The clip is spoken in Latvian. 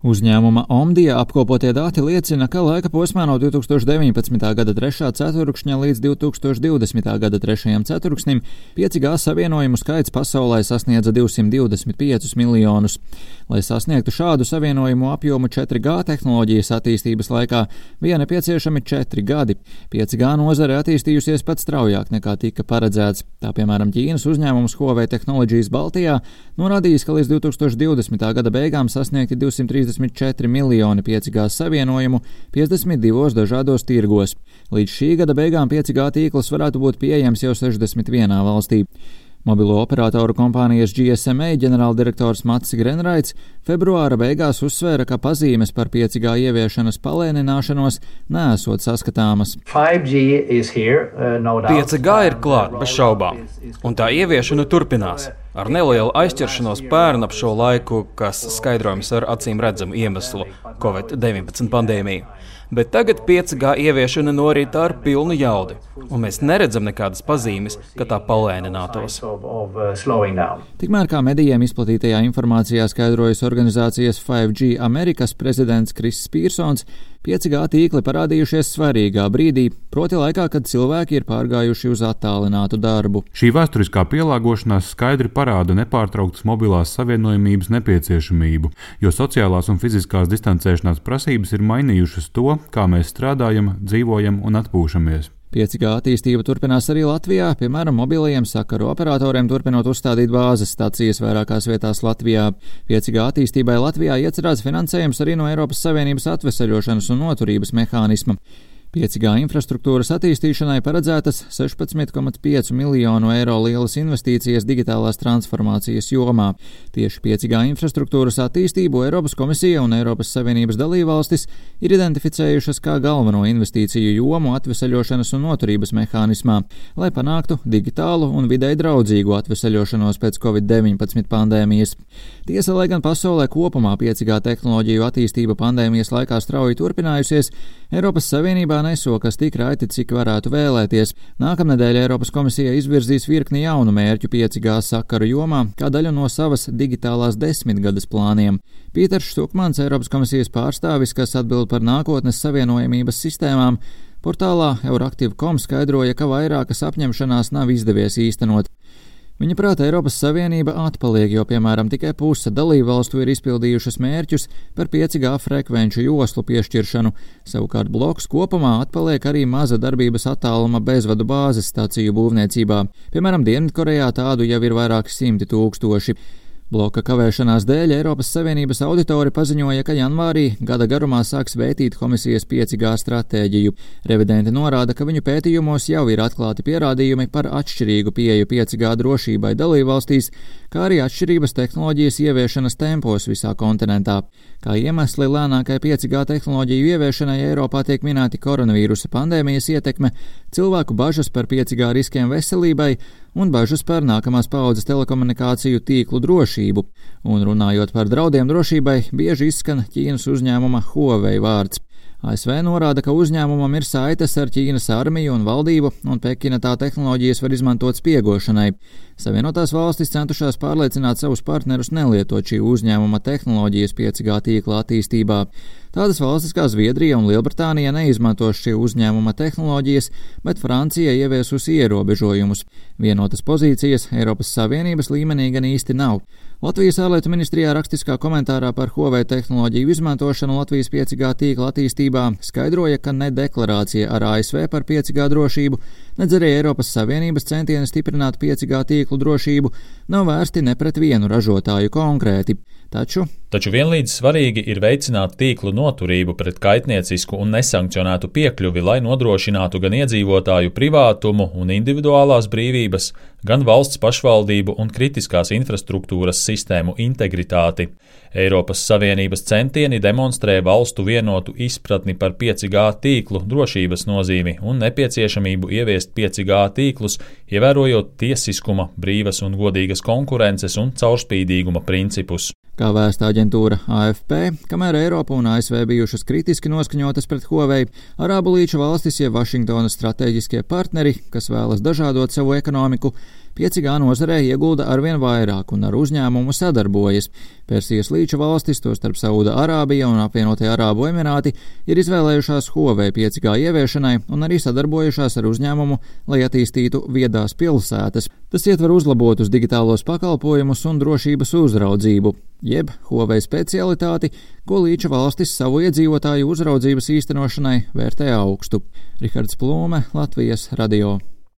Uzņēmuma Omdija apkopotie dati liecina, ka laika posmā no 2019. gada 3. ceturkšņa līdz 2020. gada 3. ceturksnim 5G savienojumu skaits pasaulē sasniedza 225 miljonus. Lai sasniegtu šādu savienojumu apjomu 4G tehnoloģijas attīstības laikā, bija nepieciešami 4 gadi. 5G nozare attīstījusies pat straujāk nekā tika paredzēts. Tā piemēram Ķīnas uzņēmums Huawei Technologies Baltijā norādījis, ka līdz 2020. gada beigām sasniegti 230 54 miljoni 5G savienojumu 52 dažādos tirgos. Līdz šī gada beigām 5G tīkls varētu būt pieejams jau 61 valstī. Mobilo operatoru kompānijas GSMA ģenerāldirektors Mats Grenraits februāra beigās uzsvēra, ka pazīmes par 5G ieviešanas palēnināšanos nesot saskatāmas. 5G here, uh, no 5G ir klāt, bez šaubām, un tā ieviešana turpinās. Ar nelielu aizķeršanos pērn ap šo laiku, kas skaidrojams ar acīm redzamu iemeslu - Covid-19 pandēmiju. Bet tagad 5G ieviešana norit ar pilnu jaudu, un mēs neredzam nekādas pazīmes, ka tā palēninātos. Tikmēr kā medijiem izplatītajā informācijā skaidrojas organizācijas 5G Amerikas prezidents Kris Pīrsons, 5G tīkli parādījušies svarīgā brīdī, proti laikā, kad cilvēki ir pārgājuši uz attālinātu darbu. Šī vēsturiskā pielāgošanās skaidri parāda nepārtrauktas mobilās savienojumības nepieciešamību, jo sociālās un fiziskās distancēšanās prasības ir mainījušas to, kā mēs strādājam, dzīvojam un atpūšamies. 5G attīstība turpinās arī Latvijā, piemēram, mobilajiem sakaru operatoriem turpinot uzstādīt bāzes stacijas vairākās vietās Latvijā. 5G attīstībai Latvijā iecerēts finansējums arī no Eiropas Savienības atveseļošanas un noturības mehānisma. 5G infrastruktūras attīstīšanai paredzētas 16,5 miljonu eiro lielas investīcijas digitālās transformācijas jomā. Tieši 5G infrastruktūras attīstību Eiropas komisija un Eiropas Savienības dalībvalstis ir identificējušas kā galveno investīciju jomu atvesaļošanas un noturības mehānismā, lai panāktu digitālu un videi draudzīgu atvesaļošanos pēc Covid-19 pandēmijas. Tiesa, lai gan pasaulē kopumā 5G tehnoloģiju attīstība pandēmijas laikā strauji turpinājusies, Eiropas Savienībā nesokas tik raiti, cik varētu vēlēties. Nākamnedēļ Eiropas komisija izvirzīs virkni jaunu mērķu 5G sakaru jomā, kā daļu no savas digitālās desmitgades plāniem. Pīters Štukmans, Eiropas komisijas pārstāvis, kas atbild par nākotnes savienojamības sistēmām, portālā Euraktiv.com skaidroja, ka vairākas apņemšanās nav izdevies īstenot. Viņa prāta Eiropas Savienība atpaliek, jo, piemēram, tikai puse dalībvalstu ir izpildījušas mērķus par 5G frekvenču joslu piešķiršanu, savukārt bloks kopumā atpaliek arī maza darbības attāluma bezvadu bāzes stāciju būvniecībā. Piemēram, Dienvidkorejā tādu jau ir vairāki simti tūkstoši. Bloka kavēšanās dēļ Eiropas Savienības auditori paziņoja, ka janvārī gada garumā sāks vētīt komisijas 5G stratēģiju. Revidenti norāda, ka viņu pētījumos jau ir atklāti pierādījumi par atšķirīgu pieeju 5G drošībai dalībvalstīs, kā arī atšķirības tehnoloģijas ieviešanas tempos visā kontinentā. Kā iemesli lēnākai 5G tehnoloģiju ieviešanai Eiropā tiek minēti koronavīrusa pandēmijas ietekme, cilvēku bažas par 5G riskiem veselībai un bažas par nākamās paudzes telekomunikāciju tīklu drošību. Un runājot par draudiem drošībai, bieži izskan Ķīnas uzņēmuma Huawei vārds. ASV norāda, ka uzņēmumam ir saites ar Ķīnas armiju un valdību, un Pekina tā tehnoloģijas var izmantot spiegošanai. Savienotās valstis centušās pārliecināt savus partnerus nelietot šī uzņēmuma tehnoloģijas 5G tīkla attīstībā. Tādas valstis kā Zviedrija un Lielbritānija neizmantos šī uzņēmuma tehnoloģijas, bet Francija ieviesusi ierobežojumus. Vienotas pozīcijas Eiropas Savienības līmenī gan īsti nav. Latvijas ārlietu ministrijā rakstiskā komentārā par Huawei tehnoloģiju izmantošanu Latvijas 5G tīkla attīstībā skaidroja, ka ne deklarācija ar ASV par 5G drošību, nedz arī Eiropas Savienības centieni stiprināt 5G tīklu drošību nav vērsti ne pret vienu ražotāju konkrēti. Taču, Taču vienlīdz svarīgi ir veicināt tīklu noturību pret kaitniecisku un nesankcionētu piekļuvi, lai nodrošinātu gan iedzīvotāju privātumu un individuālās brīvības, gan valsts pašvaldību un kritiskās infrastruktūras sistēmu integritāti. Eiropas Savienības centieni demonstrē valstu vienotu izpratni par 5G tīklu drošības nozīmi un nepieciešamību ieviest 5G tīklus, ievērojot tiesiskuma, brīvas un godīgas konkurences un caurspīdīguma principus. Kā vēsta aģentūra AFP, kamēr Eiropa un ASV bijušas kritiski noskaņotas pret Huawei, Arābu līča valstis jeb Vašingtonas strateģiskie partneri, kas vēlas dažādot savu ekonomiku, 5G nozarē iegulda arvien vairāk un ar uzņēmumu sadarbojas. Persijas līča valstis, tostarp Sauda Arābija un apvienotie Arābu Emirāti, ir izvēlējušās Huawei 5G ieviešanai un arī sadarbojušās ar uzņēmumu, lai attīstītu viedās pilsētas. Tas ietver uzlabotus digitālos pakalpojumus un drošības uzraudzību, jeb Huawei specialitāti, ko līča valstis savu iedzīvotāju uzraudzības īstenošanai vērtē augstu. Rihards Plūme, Latvijas radio.